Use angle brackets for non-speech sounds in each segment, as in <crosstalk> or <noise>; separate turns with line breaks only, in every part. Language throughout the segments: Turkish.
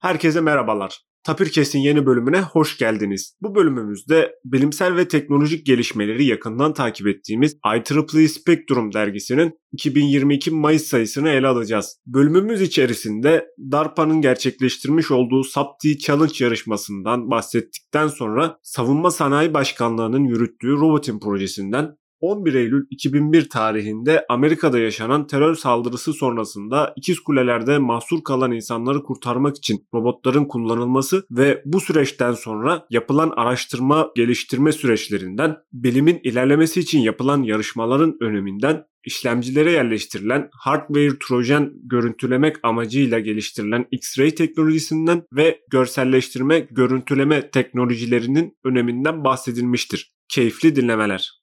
Herkese merhabalar. Tapirkes'in yeni bölümüne hoş geldiniz. Bu bölümümüzde bilimsel ve teknolojik gelişmeleri yakından takip ettiğimiz IEEE Spectrum dergisinin 2022 Mayıs sayısını ele alacağız. Bölümümüz içerisinde DARPA'nın gerçekleştirmiş olduğu SAPTI Challenge yarışmasından bahsettikten sonra Savunma Sanayi Başkanlığı'nın yürüttüğü Robotin projesinden 11 Eylül 2001 tarihinde Amerika'da yaşanan terör saldırısı sonrasında ikiz kulelerde mahsur kalan insanları kurtarmak için robotların kullanılması ve bu süreçten sonra yapılan araştırma geliştirme süreçlerinden, bilimin ilerlemesi için yapılan yarışmaların öneminden işlemcilere yerleştirilen hardware trojan görüntülemek amacıyla geliştirilen X-ray teknolojisinden ve görselleştirme görüntüleme teknolojilerinin öneminden bahsedilmiştir. Keyifli dinlemeler.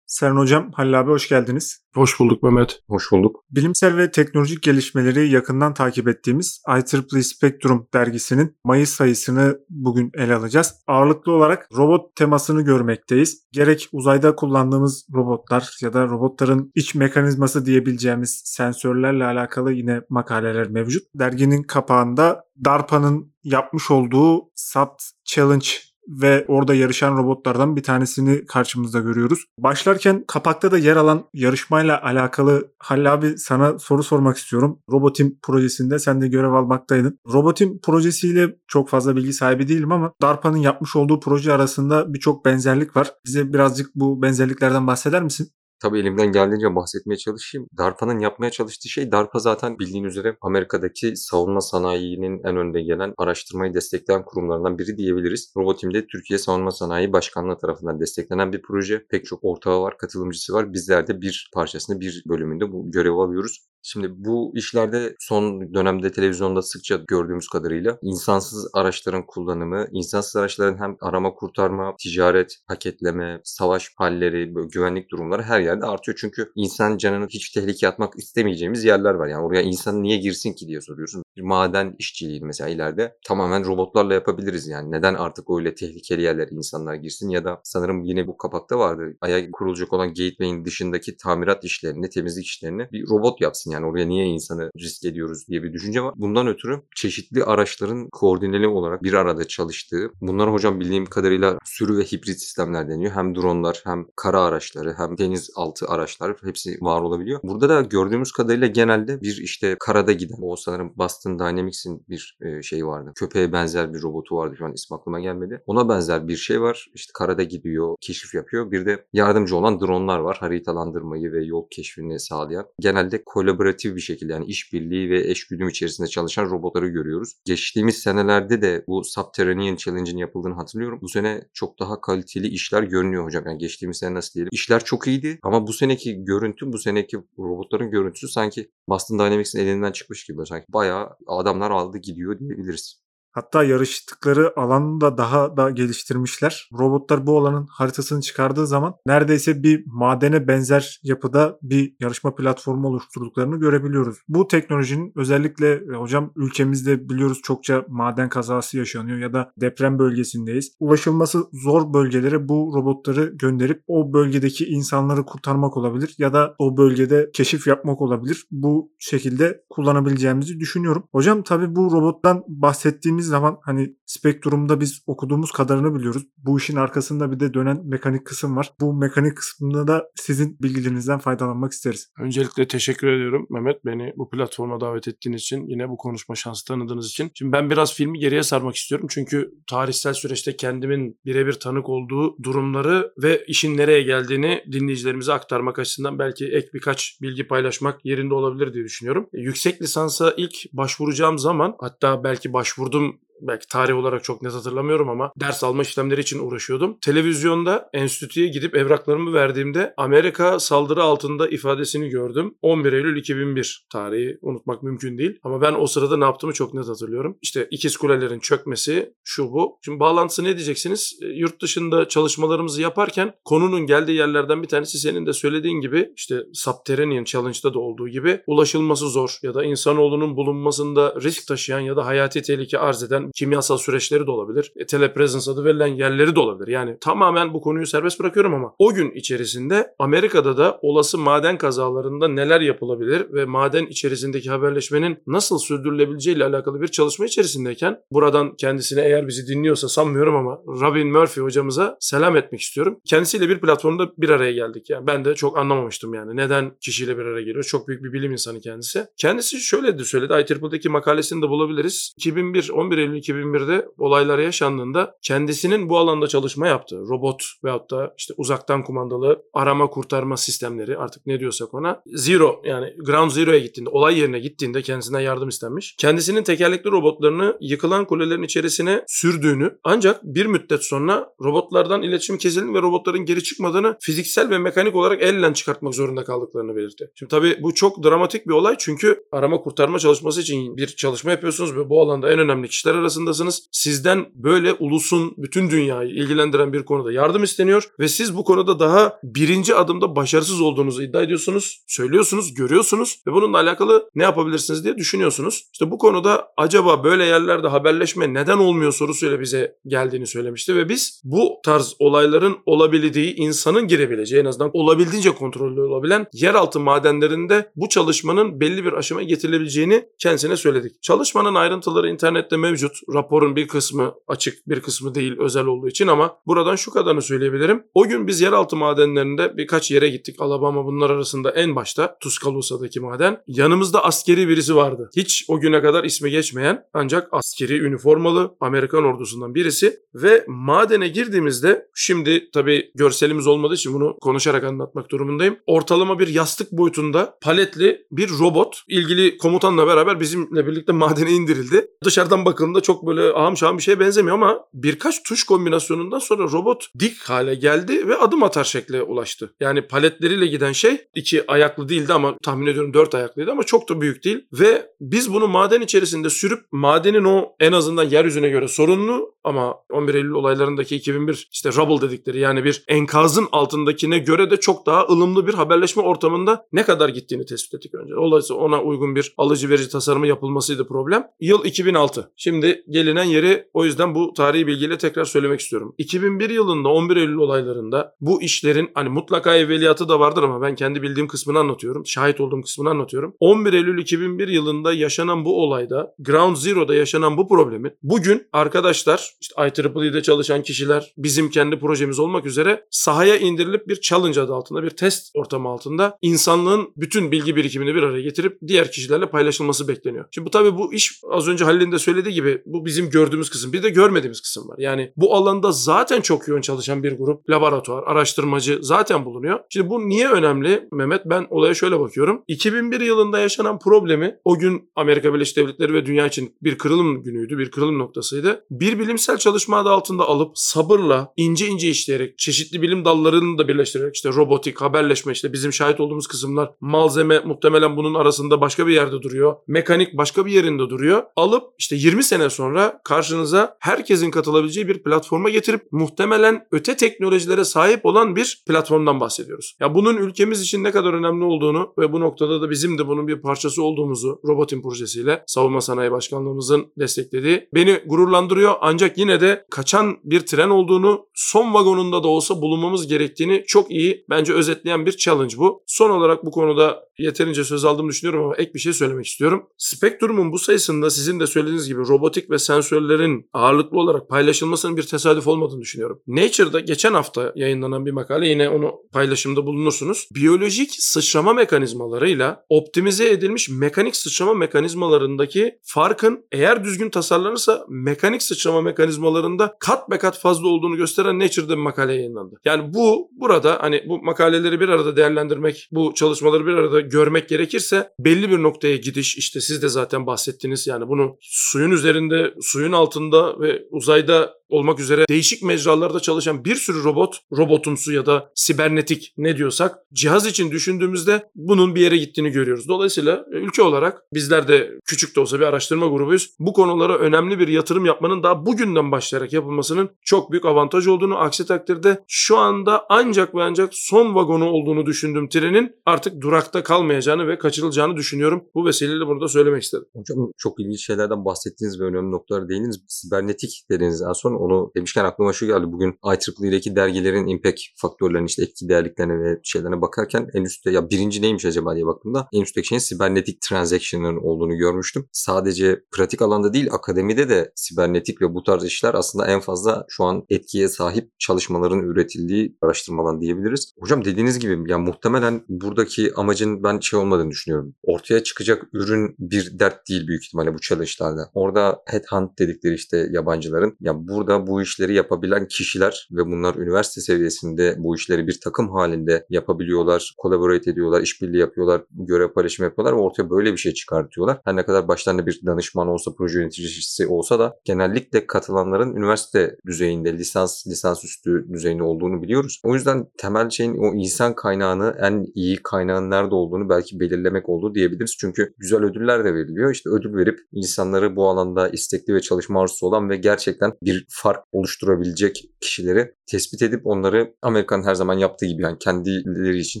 Seren Hocam, Halil abi hoş geldiniz.
Hoş bulduk Mehmet.
Hoş bulduk.
Bilimsel ve teknolojik gelişmeleri yakından takip ettiğimiz IEEE Spectrum dergisinin Mayıs sayısını bugün ele alacağız. Ağırlıklı olarak robot temasını görmekteyiz. Gerek uzayda kullandığımız robotlar ya da robotların iç mekanizması diyebileceğimiz sensörlerle alakalı yine makaleler mevcut. Derginin kapağında DARPA'nın yapmış olduğu SAPT Challenge ve orada yarışan robotlardan bir tanesini karşımızda görüyoruz. Başlarken kapakta da yer alan yarışmayla alakalı Halil abi sana soru sormak istiyorum. Robotim projesinde sen de görev almaktaydın. Robotim projesiyle çok fazla bilgi sahibi değilim ama DARPA'nın yapmış olduğu proje arasında birçok benzerlik var. Bize birazcık bu benzerliklerden bahseder misin?
Tabii elimden geldiğince bahsetmeye çalışayım. DARPA'nın yapmaya çalıştığı şey, DARPA zaten bildiğin üzere Amerika'daki savunma sanayinin en önde gelen araştırmayı destekleyen kurumlarından biri diyebiliriz. Robotim'de Türkiye Savunma Sanayi Başkanlığı tarafından desteklenen bir proje. Pek çok ortağı var, katılımcısı var. Bizler de bir parçasını, bir bölümünde bu görevi alıyoruz. Şimdi bu işlerde son dönemde televizyonda sıkça gördüğümüz kadarıyla insansız araçların kullanımı, insansız araçların hem arama kurtarma, ticaret, paketleme, savaş halleri, güvenlik durumları her yerde artıyor. Çünkü insan canını hiç tehlikeye atmak istemeyeceğimiz yerler var. Yani oraya insan niye girsin ki diye soruyorsun. Bir maden işçiliği mesela ileride tamamen robotlarla yapabiliriz yani. Neden artık öyle tehlikeli yerlere insanlar girsin ya da sanırım yine bu kapakta vardı. Aya kurulacak olan gateway'in dışındaki tamirat işlerini, temizlik işlerini bir robot yapsın yani oraya niye insanı risk ediyoruz diye bir düşünce var. Bundan ötürü çeşitli araçların koordineli olarak bir arada çalıştığı, bunlar hocam bildiğim kadarıyla sürü ve hibrit sistemler deniyor. Hem dronlar hem kara araçları hem deniz altı araçlar hepsi var olabiliyor. Burada da gördüğümüz kadarıyla genelde bir işte karada giden o sanırım Boston Dynamics'in bir şeyi vardı. Köpeğe benzer bir robotu vardı. Şu an ismi aklıma gelmedi. Ona benzer bir şey var. İşte karada gidiyor, keşif yapıyor. Bir de yardımcı olan dronlar var. Haritalandırmayı ve yol keşfini sağlayan. Genelde kolaboratif bir şekilde yani işbirliği ve eşgüdüm içerisinde çalışan robotları görüyoruz. Geçtiğimiz senelerde de bu Subterranean Challenge'in yapıldığını hatırlıyorum. Bu sene çok daha kaliteli işler görünüyor hocam. Yani geçtiğimiz sene nasıl diyelim. İşler çok iyiydi ama bu seneki görüntü, bu seneki robotların görüntüsü sanki Boston Dynamics'in elinden çıkmış gibi. Sanki bayağı adamlar aldı gidiyor diyebiliriz.
Hatta yarıştıkları alanı da daha da geliştirmişler. Robotlar bu alanın haritasını çıkardığı zaman neredeyse bir madene benzer yapıda bir yarışma platformu oluşturduklarını görebiliyoruz. Bu teknolojinin özellikle e, hocam ülkemizde biliyoruz çokça maden kazası yaşanıyor ya da deprem bölgesindeyiz. Ulaşılması zor bölgelere bu robotları gönderip o bölgedeki insanları kurtarmak olabilir ya da o bölgede keşif yapmak olabilir. Bu şekilde kullanabileceğimizi düşünüyorum. Hocam tabii bu robottan bahsettiğimiz zaman hani spektrumda biz okuduğumuz kadarını biliyoruz. Bu işin arkasında bir de dönen mekanik kısım var. Bu mekanik kısmında da sizin bilgilerinizden faydalanmak isteriz.
Öncelikle teşekkür ediyorum Mehmet beni bu platforma davet ettiğiniz için yine bu konuşma şansı tanıdığınız için. Şimdi ben biraz filmi geriye sarmak istiyorum çünkü tarihsel süreçte kendimin birebir tanık olduğu durumları ve işin nereye geldiğini dinleyicilerimize aktarmak açısından belki ek birkaç bilgi paylaşmak yerinde olabilir diye düşünüyorum. Yüksek lisansa ilk başvuracağım zaman hatta belki başvurdum belki tarih olarak çok net hatırlamıyorum ama ders alma işlemleri için uğraşıyordum. Televizyonda enstitüye gidip evraklarımı verdiğimde Amerika saldırı altında ifadesini gördüm. 11 Eylül 2001 tarihi unutmak mümkün değil. Ama ben o sırada ne yaptığımı çok net hatırlıyorum. İşte ikiz kulelerin çökmesi şu bu. Şimdi bağlantısı ne diyeceksiniz? E, yurt dışında çalışmalarımızı yaparken konunun geldiği yerlerden bir tanesi senin de söylediğin gibi işte Subterranean Challenge'da da olduğu gibi ulaşılması zor ya da insanoğlunun bulunmasında risk taşıyan ya da hayati tehlike arz eden kimyasal süreçleri de olabilir. E, telepresence adı verilen yerleri de olabilir. Yani tamamen bu konuyu serbest bırakıyorum ama o gün içerisinde Amerika'da da olası maden kazalarında neler yapılabilir ve maden içerisindeki haberleşmenin nasıl sürdürülebileceği ile alakalı bir çalışma içerisindeyken buradan kendisine eğer bizi dinliyorsa sanmıyorum ama Robin Murphy hocamıza selam etmek istiyorum. Kendisiyle bir platformda bir araya geldik. Yani ben de çok anlamamıştım yani neden kişiyle bir araya geliyor. Çok büyük bir bilim insanı kendisi. Kendisi şöyle de söyledi. IEEE'deki makalesini de bulabiliriz. 2001, 11 Eylül 2001'de olaylar yaşandığında kendisinin bu alanda çalışma yaptı. Robot veyahut da işte uzaktan kumandalı arama kurtarma sistemleri artık ne diyorsak ona. Zero yani Ground Zero'ya gittiğinde, olay yerine gittiğinde kendisinden yardım istenmiş. Kendisinin tekerlekli robotlarını yıkılan kulelerin içerisine sürdüğünü ancak bir müddet sonra robotlardan iletişim kesildiğini ve robotların geri çıkmadığını fiziksel ve mekanik olarak elle çıkartmak zorunda kaldıklarını belirtti. Şimdi tabii bu çok dramatik bir olay çünkü arama kurtarma çalışması için bir çalışma yapıyorsunuz ve bu alanda en önemli kişiler arasındasınız. Sizden böyle ulusun bütün dünyayı ilgilendiren bir konuda yardım isteniyor ve siz bu konuda daha birinci adımda başarısız olduğunuzu iddia ediyorsunuz, söylüyorsunuz, görüyorsunuz ve bununla alakalı ne yapabilirsiniz diye düşünüyorsunuz. İşte bu konuda acaba böyle yerlerde haberleşme neden olmuyor sorusuyla bize geldiğini söylemişti ve biz bu tarz olayların olabildiği, insanın girebileceği en azından olabildiğince kontrollü olabilen yeraltı madenlerinde bu çalışmanın belli bir aşamaya getirilebileceğini kendisine söyledik. Çalışmanın ayrıntıları internette mevcut. Raporun bir kısmı açık, bir kısmı değil özel olduğu için ama buradan şu kadarını söyleyebilirim. O gün biz yeraltı madenlerinde birkaç yere gittik. Alabama bunlar arasında en başta Tuscalosa'daki maden. Yanımızda askeri birisi vardı. Hiç o güne kadar ismi geçmeyen ancak askeri üniformalı Amerikan ordusundan birisi ve madene girdiğimizde şimdi tabii görselimiz olmadığı için bunu konuşarak anlatmak durumundayım. Ortalama bir yastık boyutunda paletli bir robot ilgili komutanla beraber bizimle birlikte madene indirildi. Dışarıdan bakıldığında çok böyle ahım şahım bir şeye benzemiyor ama birkaç tuş kombinasyonundan sonra robot dik hale geldi ve adım atar şekle ulaştı. Yani paletleriyle giden şey iki ayaklı değildi ama tahmin ediyorum dört ayaklıydı ama çok da büyük değil. Ve biz bunu maden içerisinde sürüp madenin o en azından yeryüzüne göre sorunlu ama 11 Eylül olaylarındaki 2001 işte rubble dedikleri yani bir enkazın altındakine göre de çok daha ılımlı bir haberleşme ortamında ne kadar gittiğini tespit ettik önce. Dolayısıyla ona uygun bir alıcı verici tasarımı yapılmasıydı problem. Yıl 2006. Şimdi gelinen yeri o yüzden bu tarihi bilgiyle tekrar söylemek istiyorum. 2001 yılında 11 Eylül olaylarında bu işlerin hani mutlaka evveliyatı da vardır ama ben kendi bildiğim kısmını anlatıyorum. Şahit olduğum kısmını anlatıyorum. 11 Eylül 2001 yılında yaşanan bu olayda Ground Zero'da yaşanan bu problemi bugün arkadaşlar işte IEEE'de çalışan kişiler bizim kendi projemiz olmak üzere sahaya indirilip bir challenge adı altında bir test ortamı altında insanlığın bütün bilgi birikimini bir araya getirip diğer kişilerle paylaşılması bekleniyor. Şimdi bu tabii bu iş az önce Halil'in de söylediği gibi bu bizim gördüğümüz kısım. Bir de görmediğimiz kısım var. Yani bu alanda zaten çok yoğun çalışan bir grup, laboratuvar, araştırmacı zaten bulunuyor. Şimdi bu niye önemli Mehmet? Ben olaya şöyle bakıyorum. 2001 yılında yaşanan problemi o gün Amerika Birleşik Devletleri ve dünya için bir kırılım günüydü, bir kırılım noktasıydı. Bir bilimsel çalışma adı altında alıp sabırla, ince ince işleyerek, çeşitli bilim dallarını da birleştirerek işte robotik, haberleşme işte bizim şahit olduğumuz kısımlar, malzeme muhtemelen bunun arasında başka bir yerde duruyor. Mekanik başka bir yerinde duruyor. Alıp işte 20 sene sonra karşınıza herkesin katılabileceği bir platforma getirip muhtemelen öte teknolojilere sahip olan bir platformdan bahsediyoruz. Ya bunun ülkemiz için ne kadar önemli olduğunu ve bu noktada da bizim de bunun bir parçası olduğumuzu Robotin projesiyle Savunma Sanayi Başkanlığımızın desteklediği beni gururlandırıyor ancak yine de kaçan bir tren olduğunu son vagonunda da olsa bulunmamız gerektiğini çok iyi bence özetleyen bir challenge bu. Son olarak bu konuda yeterince söz aldığımı düşünüyorum ama ek bir şey söylemek istiyorum. Spektrum'un bu sayısında sizin de söylediğiniz gibi robotik ve sensörlerin ağırlıklı olarak paylaşılmasının bir tesadüf olmadığını düşünüyorum. Nature'da geçen hafta yayınlanan bir makale yine onu paylaşımda bulunursunuz. Biyolojik sıçrama mekanizmalarıyla optimize edilmiş mekanik sıçrama mekanizmalarındaki farkın eğer düzgün tasarlanırsa mekanik sıçrama mekanizmalarında kat be kat fazla olduğunu gösteren Nature'da bir makale yayınlandı. Yani bu burada hani bu makaleleri bir arada değerlendirmek, bu çalışmaları bir arada görmek gerekirse belli bir noktaya gidiş işte siz de zaten bahsettiniz yani bunu suyun üzerinde, suyun altında ve uzayda olmak üzere değişik mecralarda çalışan bir sürü robot, robotumsu ya da sibernetik ne diyorsak cihaz için düşündüğümüzde bunun bir yere gittiğini görüyoruz. Dolayısıyla e, ülke olarak bizler de küçük de olsa bir araştırma grubuyuz. Bu konulara önemli bir yatırım yapmanın daha bugünden başlayarak yapılmasının çok büyük avantaj olduğunu aksi takdirde şu anda ancak ve ancak son vagonu olduğunu düşündüğüm trenin artık durakta kalmayacağını ve kaçırılacağını düşünüyorum. Bu vesileyle bunu da söylemek istedim.
Hocam çok ilginç şeylerden bahsettiniz ve önemli noktalara değindiniz. Sibernetik dediniz en son. Onu demişken aklıma şu geldi. Bugün IEEE'deki dergilerin impact faktörlerine işte etki değerliklerine ve şeylerine bakarken en üstte ya birinci neymiş acaba diye baktığımda en üstteki şeyin sibernetik transaction'ların olduğunu görmüştüm. Sadece pratik alanda değil akademide de sibernetik ve bu tarz işler aslında en fazla şu an etkiye sahip çalışmaların üretildiği araştırmalar diyebiliriz. Hocam dediğiniz gibi ya muhtemelen buradaki amacın ben şey olmadığını düşünüyorum. Ortaya çıkacak ürün bir dert değil büyük ihtimalle bu challenge'larda. Orada headhunt dedikleri işte yabancıların ya burada bu işleri yapabilen kişiler ve bunlar üniversite seviyesinde bu işleri bir takım halinde yapabiliyorlar, collaborate ediyorlar, işbirliği yapıyorlar, görev paylaşımı yapıyorlar ve ortaya böyle bir şey çıkartıyorlar. Her ne kadar başlarında bir danışman olsa, proje yöneticisi olsa da genellikle katılanların üniversite düzeyinde, lisans, lisans üstü düzeyinde olduğunu biliyoruz. O yüzden temel şeyin o insan kaynağını, en iyi kaynağın nerede olduğunu belki belirlemek olduğu diyebiliriz. Çünkü güzel ödüller de veriliyor. İşte ödül verip insanları bu alanda istekli ve çalışma arzusu olan ve gerçekten bir fark oluşturabilecek kişileri tespit edip onları Amerika'nın her zaman yaptığı gibi yani kendileri için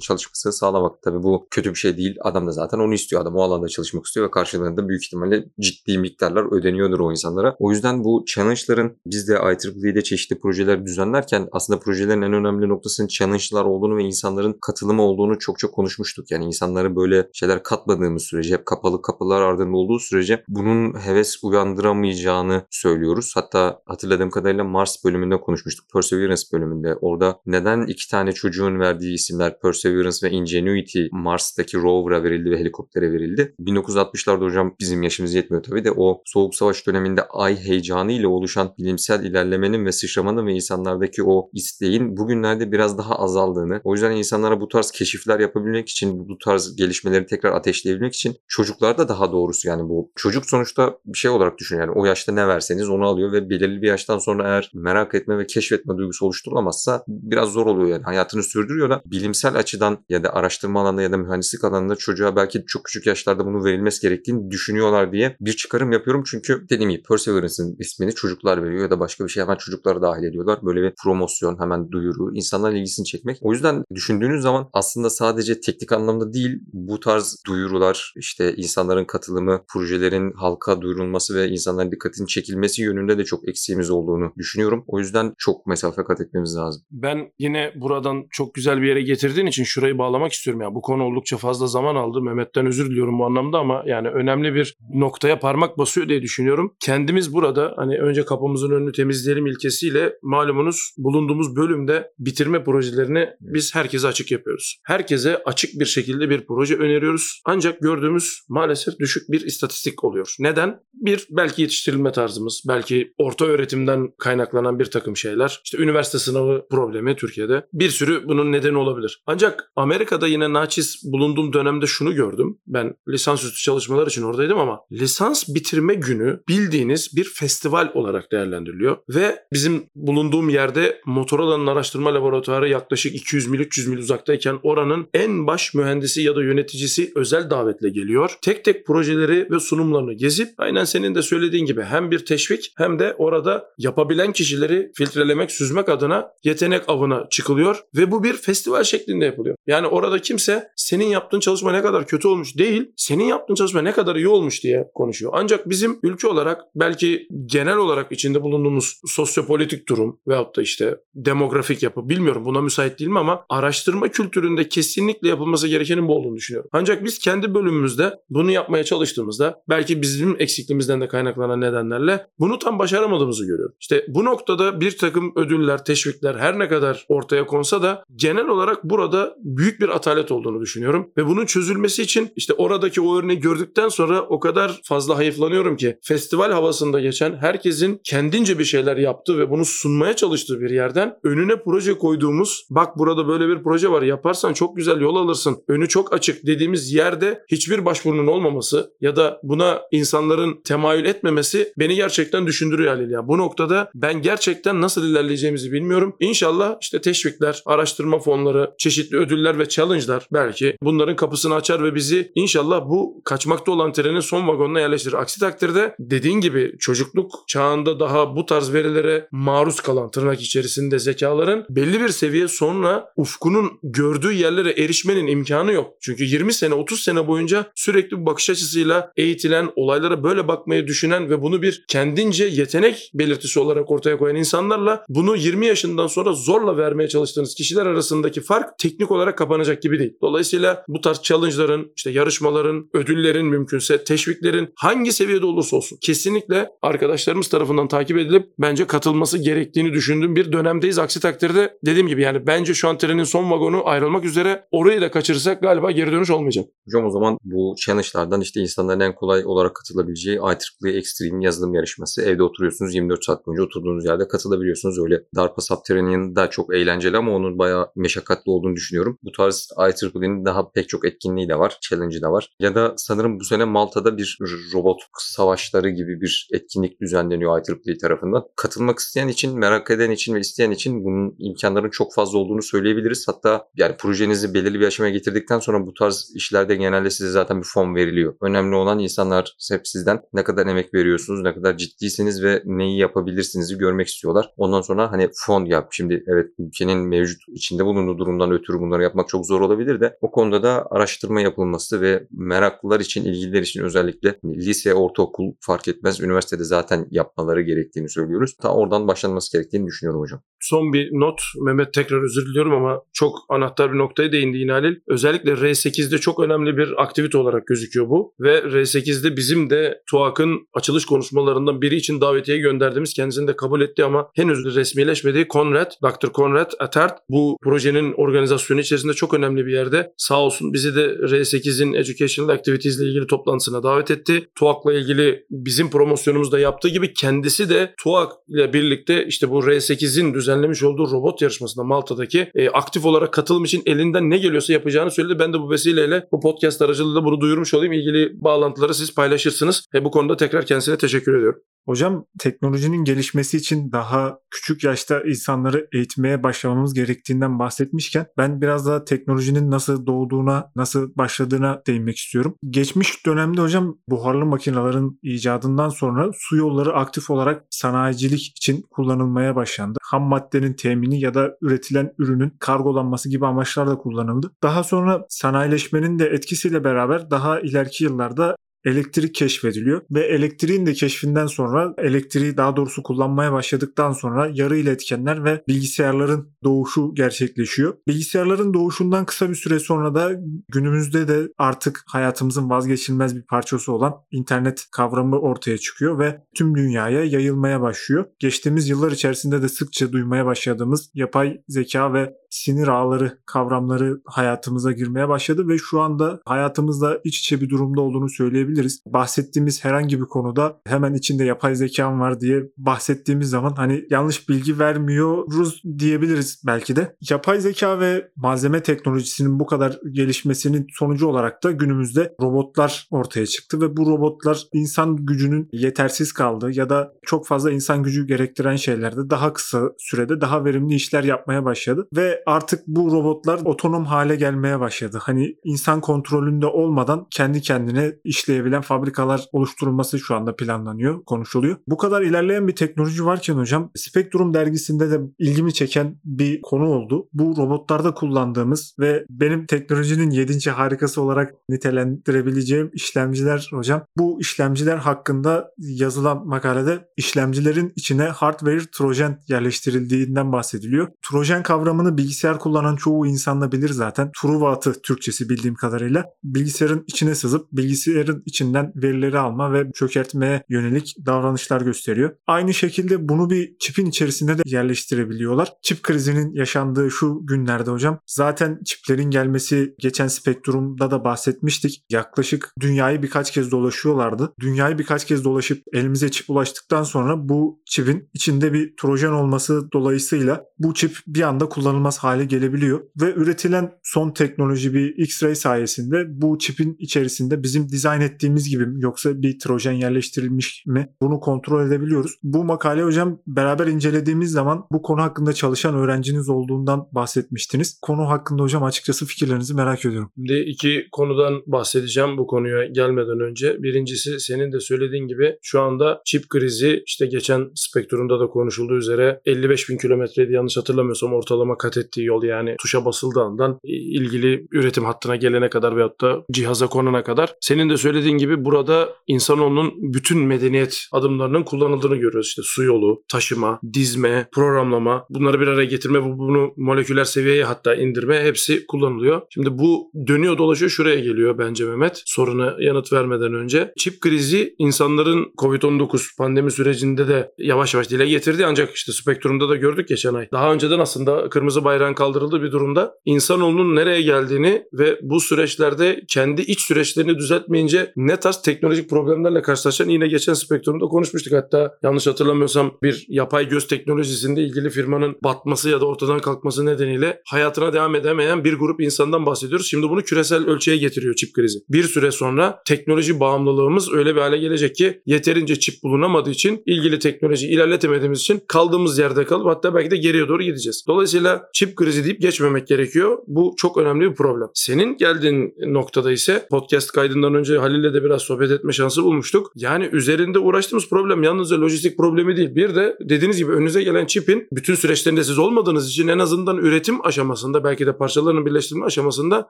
çalışması sağlamak. Tabii bu kötü bir şey değil. Adam da zaten onu istiyor. Adam o alanda çalışmak istiyor ve karşılığında büyük ihtimalle ciddi miktarlar ödeniyordur o insanlara. O yüzden bu challenge'ların biz de IEEE'de çeşitli projeler düzenlerken aslında projelerin en önemli noktasının challenge'lar olduğunu ve insanların katılımı olduğunu çok çok konuşmuştuk. Yani insanları böyle şeyler katmadığımız sürece hep kapalı kapılar ardında olduğu sürece bunun heves uyandıramayacağını söylüyoruz. Hatta hatırladığım kadarıyla Mars bölümünde konuşmuştuk. Perseverance bölümünde. Orada neden iki tane çocuğun verdiği isimler Perseverance ve Ingenuity Mars'taki rover'a verildi ve helikoptere verildi. 1960'larda hocam bizim yaşımız yetmiyor tabii de o Soğuk Savaş döneminde ay heyecanı ile oluşan bilimsel ilerlemenin ve sıçramanın ve insanlardaki o isteğin bugünlerde biraz daha azaldığını, o yüzden insanlara bu tarz keşifler yapabilmek için, bu tarz gelişmeleri tekrar ateşleyebilmek için çocuklarda daha doğrusu yani bu çocuk sonuçta bir şey olarak düşün yani o yaşta ne verseniz onu alıyor ve belirli bir yaştan sonra eğer merak etme ve keşfetme duygusu oluşturulamazsa biraz zor oluyor yani hayatını sürdürüyor da bilimsel açıdan ya da araştırma alanında ya da mühendislik alanında çocuğa belki çok küçük yaşlarda bunu verilmesi gerektiğini düşünüyorlar diye bir çıkarım yapıyorum çünkü dediğim gibi Perseverance'ın ismini çocuklar veriyor ya da başka bir şey hemen çocukları dahil ediyorlar. Böyle bir promosyon hemen duyuru, insanların ilgisini çekmek. O yüzden düşündüğünüz zaman aslında sadece teknik anlamda değil bu tarz duyurular işte insanların katılımı, projelerin halka duyurulması ve insanların dikkatinin çekilmesi yönünde de çok eksiğimiz olduğunu düşünüyorum. O yüzden çok mesafe kat etmemiz lazım.
Ben yine buradan çok güzel bir yere getirdiğin için şurayı bağlamak istiyorum. ya. Bu konu oldukça fazla zaman aldı. Mehmet'ten özür diliyorum bu anlamda ama yani önemli bir noktaya parmak basıyor diye düşünüyorum. Kendimiz burada hani önce kapımızın önünü temizleyelim ilkesiyle malumunuz bulunduğumuz bölümde bitirme projelerini biz herkese açık yapıyoruz. Herkese açık bir şekilde bir proje öneriyoruz. Ancak gördüğümüz maalesef düşük bir istatistik oluyor. Neden? Bir belki yetiştirilme tarzımız, belki orta öğretimden kaynaklanan bir takım şeyler. İşte üniversite sınavı problemi Türkiye'de. Bir sürü bunun nedeni olabilir. Ancak Amerika'da yine naçiz bulunduğum dönemde şunu gördüm. Ben lisansüstü çalışmalar için oradaydım ama lisans bitirme günü bildiğiniz bir festival olarak değerlendiriliyor. Ve bizim bulunduğum yerde Motorola'nın araştırma laboratuvarı yaklaşık 200 mil 300 mil uzaktayken oranın en baş mühendisi ya da yöneticisi özel davetle geliyor. Tek tek projeleri ve sunumlarını gezip aynen senin de söylediğin gibi hem bir teşvik hem de orada yapabilen kişileri filtrelemek, süzmek adına yetenek avına çıkılıyor ve bu bir festival şeklinde yapılıyor. Yani orada kimse senin yaptığın çalışma ne kadar kötü olmuş değil, senin yaptığın çalışma ne kadar iyi olmuş diye konuşuyor. Ancak bizim ülke olarak belki genel olarak içinde bulunduğumuz sosyopolitik durum veyahut da işte demografik yapı bilmiyorum buna müsait değil mi ama araştırma kültüründe kesinlikle yapılması gerekenin bu olduğunu düşünüyorum. Ancak biz kendi bölümümüzde bunu yapmaya çalıştığımızda belki bizim eksikliğimizden de kaynaklanan nedenlerle bunu tam başaramadığımızı görüyorum. İşte bu noktada bir takım ödüller, teşvikler her ne kadar ortaya konsa da genel olarak burada büyük bir atalet olduğunu düşünüyorum. Ve bunun çözülmesi için işte oradaki o örneği gördükten sonra o kadar fazla hayıflanıyorum ki festival havasında geçen herkesin kendince bir şeyler yaptığı ve bunu sunmaya çalıştığı bir yerden önüne proje koyduğumuz bak burada böyle bir proje var yaparsan çok güzel yol alırsın önü çok açık dediğimiz yerde hiçbir başvurunun olmaması ya da buna insanların temayül etmemesi beni gerçekten düşündürüyor Halil ya. Bu noktada noktada ben gerçekten nasıl ilerleyeceğimizi bilmiyorum. İnşallah işte teşvikler, araştırma fonları, çeşitli ödüller ve challenge'lar belki bunların kapısını açar ve bizi inşallah bu kaçmakta olan trenin son vagonuna yerleştirir. Aksi takdirde dediğin gibi çocukluk çağında daha bu tarz verilere maruz kalan tırnak içerisinde zekaların belli bir seviye sonra ufkunun gördüğü yerlere erişmenin imkanı yok. Çünkü 20 sene 30 sene boyunca sürekli bu bakış açısıyla eğitilen, olaylara böyle bakmayı düşünen ve bunu bir kendince yetenek belirtisi olarak ortaya koyan insanlarla bunu 20 yaşından sonra zorla vermeye çalıştığınız kişiler arasındaki fark teknik olarak kapanacak gibi değil. Dolayısıyla bu tarz challenge'ların, işte yarışmaların, ödüllerin mümkünse teşviklerin hangi seviyede olursa olsun kesinlikle arkadaşlarımız tarafından takip edilip bence katılması gerektiğini düşündüğüm bir dönemdeyiz. Aksi takdirde dediğim gibi yani bence şu an trenin son vagonu ayrılmak üzere orayı da kaçırırsak galiba geri dönüş olmayacak.
Hocam o zaman bu challenge'lardan işte insanların en kolay olarak katılabileceği IEEE Extreme yazılım yarışması. Evde oturuyorsunuz 24 saat boyunca oturduğunuz yerde katılabiliyorsunuz. Öyle DARPA Subterranean da çok eğlenceli ama onun bayağı meşakkatli olduğunu düşünüyorum. Bu tarz IEEE'nin daha pek çok etkinliği de var, challenge'ı da var. Ya da sanırım bu sene Malta'da bir robot savaşları gibi bir etkinlik düzenleniyor IEEE tarafından. Katılmak isteyen için, merak eden için ve isteyen için bunun imkanların çok fazla olduğunu söyleyebiliriz. Hatta yani projenizi belirli bir aşamaya getirdikten sonra bu tarz işlerde genelde size zaten bir fon veriliyor. Önemli olan insanlar hep sizden ne kadar emek veriyorsunuz, ne kadar ciddisiniz ve neyi yapabilirsinizi görmek istiyorlar. Ondan sonra hani fon yap. Şimdi evet ülkenin mevcut içinde bulunduğu durumdan ötürü bunları yapmak çok zor olabilir de o konuda da araştırma yapılması ve meraklılar için, ilgililer için özellikle hani lise, ortaokul fark etmez. Üniversitede zaten yapmaları gerektiğini söylüyoruz. Ta oradan başlanması gerektiğini düşünüyorum hocam.
Son bir not. Mehmet tekrar özür diliyorum ama çok anahtar bir noktaya değindi yine Halil. Özellikle R8'de çok önemli bir aktivite olarak gözüküyor bu. Ve R8'de bizim de TUAK'ın açılış konuşmalarından biri için davetiye gönderdiğimiz kendisini de kabul etti ama henüz resmileşmediği Conrad, Dr. Conrad Atert bu projenin organizasyonu içerisinde çok önemli bir yerde. Sağ olsun bizi de R8'in Educational Activities ile ilgili toplantısına davet etti. TUAK'la ilgili bizim promosyonumuzda yaptığı gibi kendisi de TUAK ile birlikte işte bu R8'in düzenlemiş olduğu robot yarışmasında Malta'daki e, aktif olarak katılım için elinden ne geliyorsa yapacağını söyledi. Ben de bu vesileyle bu podcast aracılığıyla bunu duyurmuş olayım. İlgili bağlantıları siz paylaşırsınız. E, bu konuda tekrar kendisine teşekkür ediyorum.
Hocam teknolojinin gelişmesi için daha küçük yaşta insanları eğitmeye başlamamız gerektiğinden bahsetmişken ben biraz daha teknolojinin nasıl doğduğuna, nasıl başladığına değinmek istiyorum. Geçmiş dönemde hocam buharlı makinelerin icadından sonra su yolları aktif olarak sanayicilik için kullanılmaya başlandı. Ham maddenin temini ya da üretilen ürünün kargolanması gibi amaçlarla kullanıldı. Daha sonra sanayileşmenin de etkisiyle beraber daha ileriki yıllarda elektrik keşfediliyor ve elektriğin de keşfinden sonra elektriği daha doğrusu kullanmaya başladıktan sonra yarı iletkenler ve bilgisayarların doğuşu gerçekleşiyor. Bilgisayarların doğuşundan kısa bir süre sonra da günümüzde de artık hayatımızın vazgeçilmez bir parçası olan internet kavramı ortaya çıkıyor ve tüm dünyaya yayılmaya başlıyor. Geçtiğimiz yıllar içerisinde de sıkça duymaya başladığımız yapay zeka ve sinir ağları kavramları hayatımıza girmeye başladı ve şu anda hayatımızda iç içe bir durumda olduğunu söyleyebiliriz. Bahsettiğimiz herhangi bir konuda hemen içinde yapay zekam var diye bahsettiğimiz zaman hani yanlış bilgi vermiyoruz diyebiliriz belki de. Yapay zeka ve malzeme teknolojisinin bu kadar gelişmesinin sonucu olarak da günümüzde robotlar ortaya çıktı ve bu robotlar insan gücünün yetersiz kaldığı ya da çok fazla insan gücü gerektiren şeylerde daha kısa sürede daha verimli işler yapmaya başladı ve artık bu robotlar otonom hale gelmeye başladı. Hani insan kontrolünde olmadan kendi kendine işleyebilen fabrikalar oluşturulması şu anda planlanıyor, konuşuluyor. Bu kadar ilerleyen bir teknoloji varken hocam Spektrum dergisinde de ilgimi çeken bir konu oldu. Bu robotlarda kullandığımız ve benim teknolojinin 7. harikası olarak nitelendirebileceğim işlemciler hocam. Bu işlemciler hakkında yazılan makalede işlemcilerin içine hardware trojan yerleştirildiğinden bahsediliyor. Trojan kavramını bilgisayar kullanan çoğu insan da bilir zaten. Truva atı Türkçesi bildiğim kadarıyla. Bilgisayarın içine sızıp bilgisayarın içinden verileri alma ve çökertmeye yönelik davranışlar gösteriyor. Aynı şekilde bunu bir çipin içerisinde de yerleştirebiliyorlar. Çip krizinin yaşandığı şu günlerde hocam zaten çiplerin gelmesi geçen spektrumda da bahsetmiştik. Yaklaşık dünyayı birkaç kez dolaşıyorlardı. Dünyayı birkaç kez dolaşıp elimize çip ulaştıktan sonra bu çipin içinde bir trojan olması dolayısıyla bu çip bir anda kullanılmaz
hale gelebiliyor. Ve üretilen son teknoloji bir X-ray sayesinde bu çipin içerisinde bizim dizayn ettiğimiz gibi yoksa bir trojen yerleştirilmiş mi bunu kontrol edebiliyoruz. Bu makale hocam beraber incelediğimiz zaman bu konu hakkında çalışan öğrenciniz olduğundan bahsetmiştiniz. Konu hakkında hocam açıkçası fikirlerinizi merak ediyorum.
Şimdi iki konudan bahsedeceğim bu konuya gelmeden önce. Birincisi senin de söylediğin gibi şu anda çip krizi işte geçen spektrumda da konuşulduğu üzere 55 bin kilometreydi yanlış hatırlamıyorsam ortalama kat ettiği yol yani tuşa basıldığı andan ilgili üretim hattına gelene kadar veyahut da cihaza konana kadar. Senin de söylediğin gibi burada insanoğlunun bütün medeniyet adımlarının kullanıldığını görüyoruz. İşte su yolu, taşıma, dizme, programlama bunları bir araya getirme bunu moleküler seviyeye hatta indirme hepsi kullanılıyor. Şimdi bu dönüyor dolaşıyor şuraya geliyor bence Mehmet soruna yanıt vermeden önce. Çip krizi insanların Covid-19 pandemi sürecinde de yavaş yavaş dile getirdi ancak işte spektrumda da gördük geçen ay. Daha önceden aslında kırmızı bayrağın kaldırıldığı bir durumda insanoğlunun nereye geldiğini ve bu süreçlerde kendi iç süreçlerini düzeltmeyince ne tarz teknolojik problemlerle karşılaşan yine geçen spektrumda konuşmuştuk. Hatta yanlış hatırlamıyorsam bir yapay göz teknolojisinde ilgili firmanın batması ya da ortadan kalkması nedeniyle hayatına devam edemeyen bir grup insandan bahsediyoruz. Şimdi bunu küresel ölçüye getiriyor çip krizi. Bir süre sonra teknoloji bağımlılığımız öyle bir hale gelecek ki yeterince çip bulunamadığı için ilgili teknoloji ilerletemediğimiz için kaldığımız yerde kalıp hatta belki de geriye doğru gideceğiz. Dolayısıyla çip krizi deyip geçmemek gerekiyor. Bu çok önemli bir problem. Senin geldiğin noktada ise podcast kaydından önce Halil'le de biraz sohbet etme şansı bulmuştuk. Yani üzerinde uğraştığımız problem yalnızca lojistik problemi değil. Bir de dediğiniz gibi önünüze gelen çipin bütün süreçlerinde siz olmadığınız için en azından üretim aşamasında belki de parçalarının birleştirme aşamasında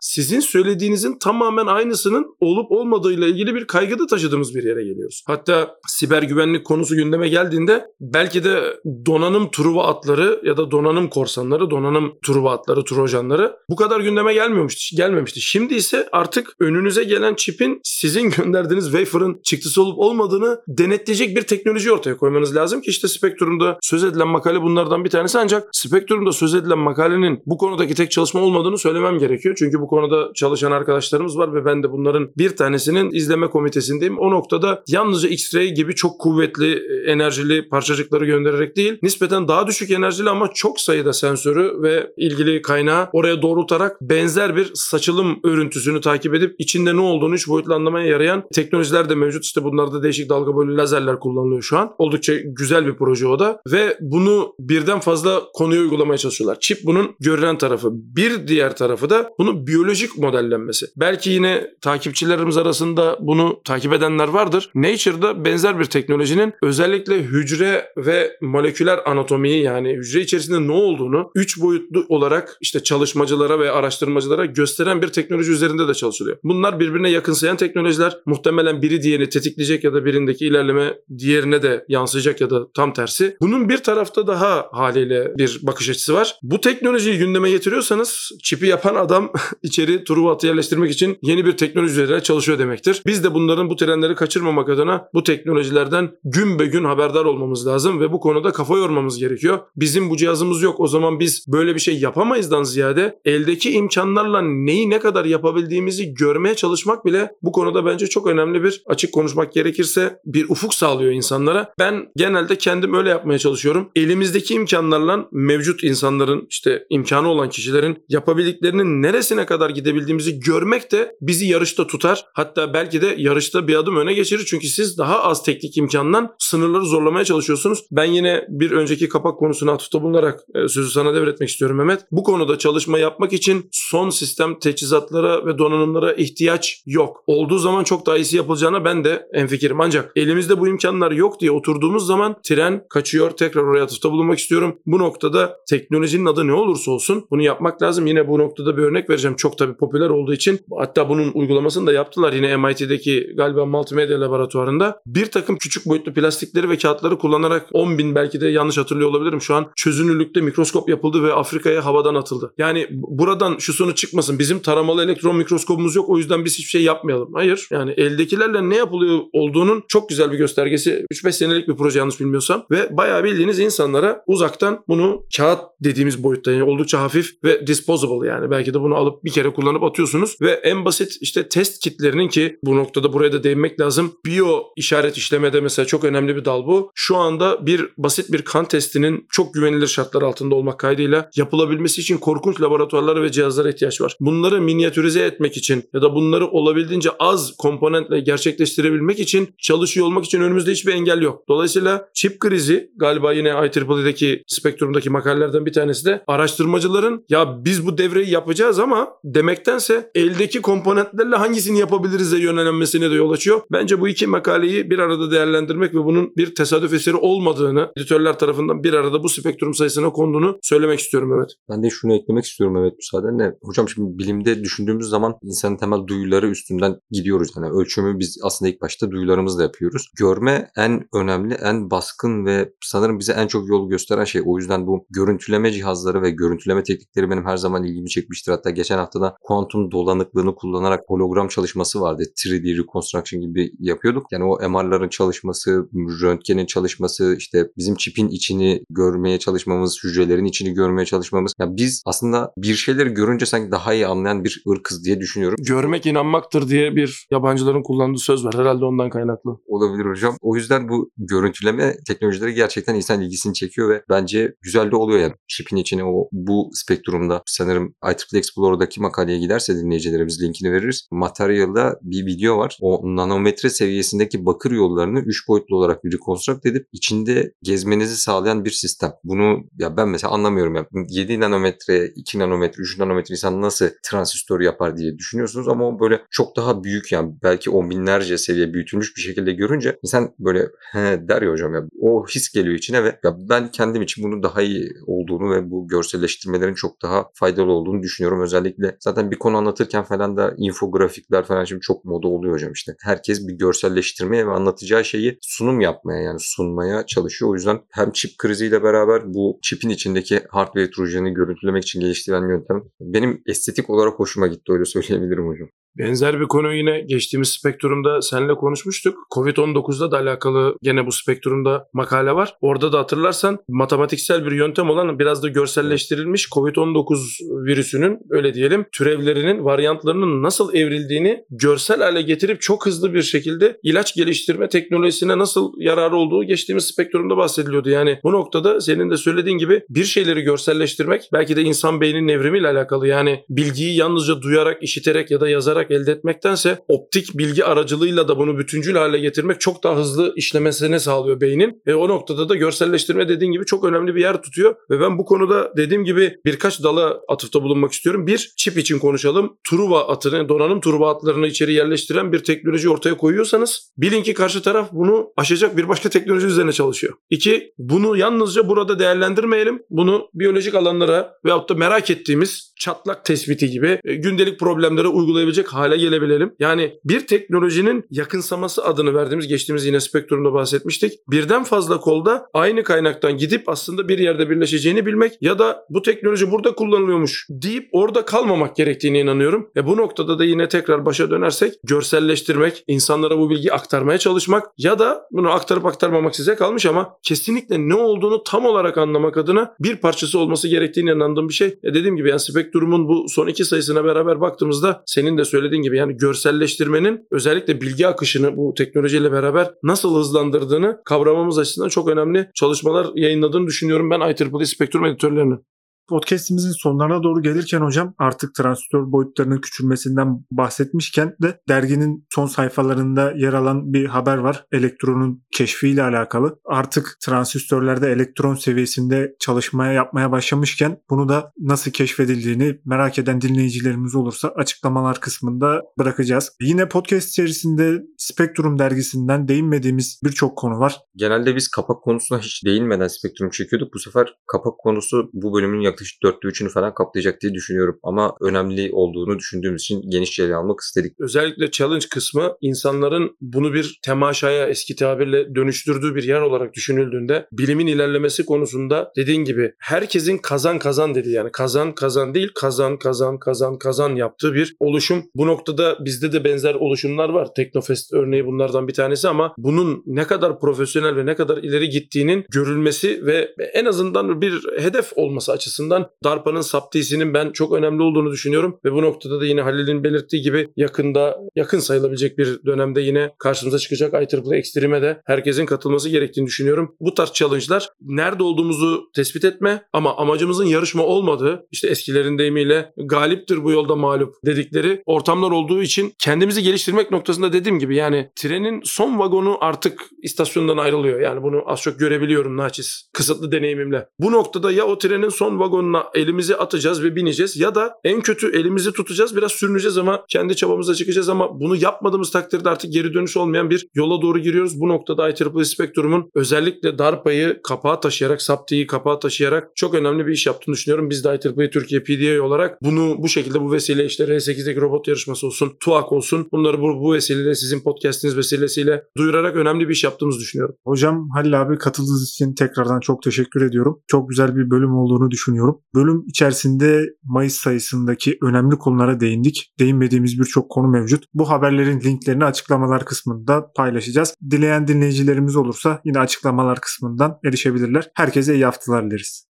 sizin söylediğinizin tamamen aynısının olup olmadığıyla ilgili bir kaygıda taşıdığımız bir yere geliyoruz. Hatta siber güvenlik konusu gündeme geldiğinde belki de donanım truva atları ya da donanım korsanları, donanım truva atları, trojanları bu kadar gündeme gelmiyormuştu, gelmemişti. Şimdi ise artık önünüze gelen çipin sizin <laughs> gönderdiğiniz wafer'ın çıktısı olup olmadığını denetleyecek bir teknoloji ortaya koymanız lazım ki işte Spektrum'da söz edilen makale bunlardan bir tanesi ancak Spektrum'da söz edilen makalenin bu konudaki tek çalışma olmadığını söylemem gerekiyor. Çünkü bu konuda çalışan arkadaşlarımız var ve ben de bunların bir tanesinin izleme komitesindeyim. O noktada yalnızca X-ray gibi çok kuvvetli enerjili parçacıkları göndererek değil, nispeten daha düşük enerjili ama çok sayıda sensörü ve ilgili kaynağı oraya doğrultarak benzer bir saçılım örüntüsünü takip edip içinde ne olduğunu üç boyutlu anlamaya yarayan teknolojiler de mevcut. İşte bunlarda değişik dalga boylu lazerler kullanılıyor şu an. Oldukça güzel bir proje o da ve bunu birden fazla konuya uygulamaya çalışıyorlar. Çip bunun görülen tarafı. Bir diğer tarafı da bunun biyolojik modellenmesi. Belki yine takipçilerimiz arasında bunu takip edenler vardır. Nature'da benzer bir teknolojinin özellikle hücre ve moleküler anatomiyi yani hücre içerisinde ne olduğunu üç boyutlu olarak işte çalışmacılara ve araştırmacılara gösteren bir teknoloji üzerinde de çalışılıyor. Bunlar birbirine yakınsayan teknolojiler. Muhtemelen biri diğerini tetikleyecek ya da birindeki ilerleme diğerine de yansıyacak ya da tam tersi. Bunun bir tarafta daha haliyle bir bakış açısı var. Bu teknolojiyi gündeme getiriyorsanız çipi yapan adam <laughs> içeri Truva atı yerleştirmek için yeni bir teknoloji üzerine çalışıyor demektir. Biz de bunların bu trenleri kaçırmamak adına bu teknolojilerden gün be gün haberdar olmamız lazım ve bu konuda kafa yormamız gerekiyor. Bizim bu cihazımız yok o zaman biz böyle bir şey yapamayızdan ziyade eldeki imkanlarla neyi ne kadar yapabildiğimizi görmeye çalışmak bile bu konuda bence çok önemli bir açık konuşmak gerekirse bir ufuk sağlıyor insanlara. Ben genelde kendim öyle yapmaya çalışıyorum. Elimizdeki imkanlarla mevcut insanların işte imkanı olan kişilerin yapabildiklerinin neresine kadar gidebildiğimizi görmek de bizi yarışta tutar. Hatta belki de yarışta bir adım öne geçirir. Çünkü siz daha az teknik imkandan sınırları zorlamaya çalışıyorsunuz. Ben yine bir önceki kapak konusuna atıfta bulunarak e, sözü sana devretmek istiyorum Mehmet. Bu konuda çalışma yapmak için son sistem teçhizatlara ve donanımlara ihtiyaç yok. Olduğu zaman çok daha iyisi yapılacağına ben de enfikirim. Ancak elimizde bu imkanlar yok diye oturduğumuz zaman tren kaçıyor. Tekrar oraya atıfta bulunmak istiyorum. Bu noktada teknolojinin adı ne olursa olsun bunu yapmak lazım. Yine bu noktada bir örnek vereceğim. Çok tabii popüler olduğu için hatta bunun uygulamasını da yaptılar. Yine MIT'deki galiba multimedya laboratuvarında bir takım küçük boyutlu plastikleri ve kağıtları kullanarak 10 bin belki de yanlış hatırlıyor olabilirim. Şu an çözünürlükte mikroskop yapıldı ve Afrika'ya havadan atıldı. Yani buradan şu sonuç çıkmasın. Bizim taramalı elektron mikroskopumuz yok o yüzden biz hiçbir şey yapmayalım. Hayır. Yani eldekilerle ne yapılıyor olduğunun çok güzel bir göstergesi. 3-5 senelik bir proje yanlış bilmiyorsam ve bayağı bildiğiniz insanlara uzaktan bunu kağıt dediğimiz boyutta yani oldukça hafif ve disposable yani belki de bunu alıp bir kere kullanıp atıyorsunuz ve en basit işte test kitlerinin ki bu noktada buraya da değinmek lazım. Biyo işaret işlemede mesela çok önemli bir dal bu. Şu anda bir basit bir kan testinin çok güvenilir şartlar altında olmak kaydıyla yapılabilmesi için korkunç laboratuvarlara ve cihazlara ihtiyaç var. Bunları minyatürize etmek için ya da bunları olabildiğince az komponentle gerçekleştirebilmek için çalışıyor olmak için önümüzde hiçbir engel yok. Dolayısıyla çip krizi galiba yine IEEE'deki spektrumdaki makalelerden bir tanesi de araştırmacıların ya biz bu devreyi yapacağız ama demektense eldeki komponentlerle hangisini yapabiliriz de yönelenmesine de yol açıyor. Bence bu iki makaleyi bir arada değerlendirmek ve bunun bir tesadüf eseri olmadığını editörler tarafından bir arada bu spektrum sayısına konduğunu söylemek istiyorum Mehmet.
Ben de şunu eklemek istiyorum Mehmet müsaadenle. Hocam şimdi bilimde düşündüğümüz zaman insanın temel duyuları üstünden gidiyoruz. Yani ölçümü biz aslında ilk başta duyularımızla yapıyoruz. Görme en önemli, en baskın ve sanırım bize en çok yol gösteren şey. O yüzden bu görüntüleme cihazları ve görüntüleme teknikleri benim her zaman ilgimi çekmiştir. Hatta geçen haftada kuantum dolanıklığını kullanarak hologram çalışması vardı. 3D reconstruction gibi yapıyorduk. Yani o MR'ların çalışması, röntgenin çalışması, işte bizim çipin içini görmeye çalışmamız, hücrelerin içini görmeye çalışmamız. Ya biz aslında bir şeyleri görünce sanki daha iyi anlayan bir ırkız diye düşünüyorum.
Görmek inanmaktır diye bir yabancıların kullandığı söz var. Herhalde ondan kaynaklı.
Olabilir hocam. O yüzden bu görüntüleme teknolojileri gerçekten insan ilgisini çekiyor ve bence güzel de oluyor yani. Çipin içine o bu spektrumda sanırım IEEE Explorer'daki makaleye giderse dinleyicilerimiz linkini veririz. Material'da bir video var. O nanometre seviyesindeki bakır yollarını 3 boyutlu olarak reconstruct edip içinde gezmenizi sağlayan bir sistem. Bunu ya ben mesela anlamıyorum ya. 7 nanometre, 2 nanometre, 3 nanometre insan nasıl transistör yapar diye düşünüyorsunuz ama o böyle çok daha büyük yani belki on binlerce seviye büyütülmüş bir şekilde görünce insan böyle he der ya hocam ya o his geliyor içine ve ya ben kendim için bunu daha iyi olduğunu ve bu görselleştirmelerin çok daha faydalı olduğunu düşünüyorum. Özellikle zaten bir konu anlatırken falan da infografikler falan şimdi çok moda oluyor hocam işte. Herkes bir görselleştirmeye ve anlatacağı şeyi sunum yapmaya yani sunmaya çalışıyor. O yüzden hem çip kriziyle beraber bu çipin içindeki hardware trojeni görüntülemek için geliştirilen yöntem benim estetik olarak hoşuma gitti öyle söyleyebilirim hocam.
Benzer bir konu yine geçtiğimiz spektrumda seninle konuşmuştuk. Covid-19'da da alakalı gene bu spektrumda makale var. Orada da hatırlarsan matematiksel bir yöntem olan biraz da görselleştirilmiş Covid-19 virüsünün öyle diyelim türevlerinin, varyantlarının nasıl evrildiğini görsel hale getirip çok hızlı bir şekilde ilaç geliştirme teknolojisine nasıl yararı olduğu geçtiğimiz spektrumda bahsediliyordu. Yani bu noktada senin de söylediğin gibi bir şeyleri görselleştirmek belki de insan beyninin evrimiyle alakalı. Yani bilgiyi yalnızca duyarak, işiterek ya da yazarak elde etmektense optik bilgi aracılığıyla da bunu bütüncül hale getirmek çok daha hızlı işlemesini sağlıyor beynin. Ve o noktada da görselleştirme dediğin gibi çok önemli bir yer tutuyor. Ve ben bu konuda dediğim gibi birkaç dala atıfta bulunmak istiyorum. Bir, çip için konuşalım. Truva atını, donanım Truva atlarını içeri yerleştiren bir teknoloji ortaya koyuyorsanız bilin ki karşı taraf bunu aşacak bir başka teknoloji üzerine çalışıyor. İki, bunu yalnızca burada değerlendirmeyelim. Bunu biyolojik alanlara veyahut da merak ettiğimiz çatlak tespiti gibi e, gündelik problemlere uygulayabilecek hale gelebilelim. Yani bir teknolojinin yakınsaması adını verdiğimiz geçtiğimiz yine spektrumda bahsetmiştik. Birden fazla kolda aynı kaynaktan gidip aslında bir yerde birleşeceğini bilmek ya da bu teknoloji burada kullanılıyormuş deyip orada kalmamak gerektiğine inanıyorum. E bu noktada da yine tekrar başa dönersek görselleştirmek, insanlara bu bilgiyi aktarmaya çalışmak ya da bunu aktarıp aktarmamak size kalmış ama kesinlikle ne olduğunu tam olarak anlamak adına bir parçası olması gerektiğine inandığım bir şey. E dediğim gibi yani spektrumun bu son iki sayısına beraber baktığımızda senin de söylediğin gibi yani görselleştirmenin özellikle bilgi akışını bu teknolojiyle beraber nasıl hızlandırdığını kavramamız açısından çok önemli çalışmalar yayınladığını düşünüyorum ben IEEE Spektrum editörlerinin.
Podcast'imizin sonlarına doğru gelirken hocam artık transistör boyutlarının küçülmesinden bahsetmişken de derginin son sayfalarında yer alan bir haber var. Elektronun keşfiyle alakalı. Artık transistörlerde elektron seviyesinde çalışmaya yapmaya başlamışken bunu da nasıl keşfedildiğini merak eden dinleyicilerimiz olursa açıklamalar kısmında bırakacağız. Yine podcast içerisinde Spektrum dergisinden değinmediğimiz birçok konu var.
Genelde biz kapak konusuna hiç değinmeden Spektrum çekiyorduk. Bu sefer kapak konusu bu bölümün yaklaşık dörtte üçünü falan kaplayacak diye düşünüyorum. Ama önemli olduğunu düşündüğümüz için genişçe ele almak istedik.
Özellikle challenge kısmı insanların bunu bir temaşaya eski tabirle dönüştürdüğü bir yer olarak düşünüldüğünde bilimin ilerlemesi konusunda dediğin gibi herkesin kazan kazan dedi yani kazan kazan değil kazan kazan kazan kazan yaptığı bir oluşum. Bu noktada bizde de benzer oluşumlar var. Teknofest örneği bunlardan bir tanesi ama bunun ne kadar profesyonel ve ne kadar ileri gittiğinin görülmesi ve en azından bir hedef olması açısından açısından DARPA'nın SAPTİS'inin ben çok önemli olduğunu düşünüyorum ve bu noktada da yine Halil'in belirttiği gibi yakında yakın sayılabilecek bir dönemde yine karşımıza çıkacak IEEE Extreme'e de herkesin katılması gerektiğini düşünüyorum. Bu tarz challenge'lar nerede olduğumuzu tespit etme ama amacımızın yarışma olmadığı işte eskilerin deyimiyle galiptir bu yolda mağlup dedikleri ortamlar olduğu için kendimizi geliştirmek noktasında dediğim gibi yani trenin son vagonu artık istasyondan ayrılıyor. Yani bunu az çok görebiliyorum naçiz kısıtlı deneyimimle. Bu noktada ya o trenin son vagonuna elimizi atacağız ve bineceğiz ya da en kötü elimizi tutacağız biraz sürüneceğiz ama kendi çabamıza çıkacağız ama bunu yapmadığımız takdirde artık geri dönüş olmayan bir yola doğru giriyoruz. Bu noktada IEEE Spectrum'un özellikle DARPA'yı kapağa taşıyarak, SAPTİ'yi kapağa taşıyarak çok önemli bir iş yaptığını düşünüyorum. Biz de IEEE Türkiye PDA olarak bunu bu şekilde bu vesile işte R8'deki robot yarışması olsun, TUAK olsun bunları bu, bu vesileyle sizin podcastiniz vesilesiyle duyurarak önemli bir iş yaptığımızı düşünüyorum.
Hocam Halil abi katıldığınız için tekrardan çok teşekkür ediyorum. Çok güzel bir bölüm olduğunu düşünüyorum. Bölüm içerisinde Mayıs sayısındaki önemli konulara değindik. Değinmediğimiz birçok konu mevcut. Bu haberlerin linklerini açıklamalar kısmında paylaşacağız. Dileyen dinleyicilerimiz olursa yine açıklamalar kısmından erişebilirler. Herkese iyi haftalar dileriz.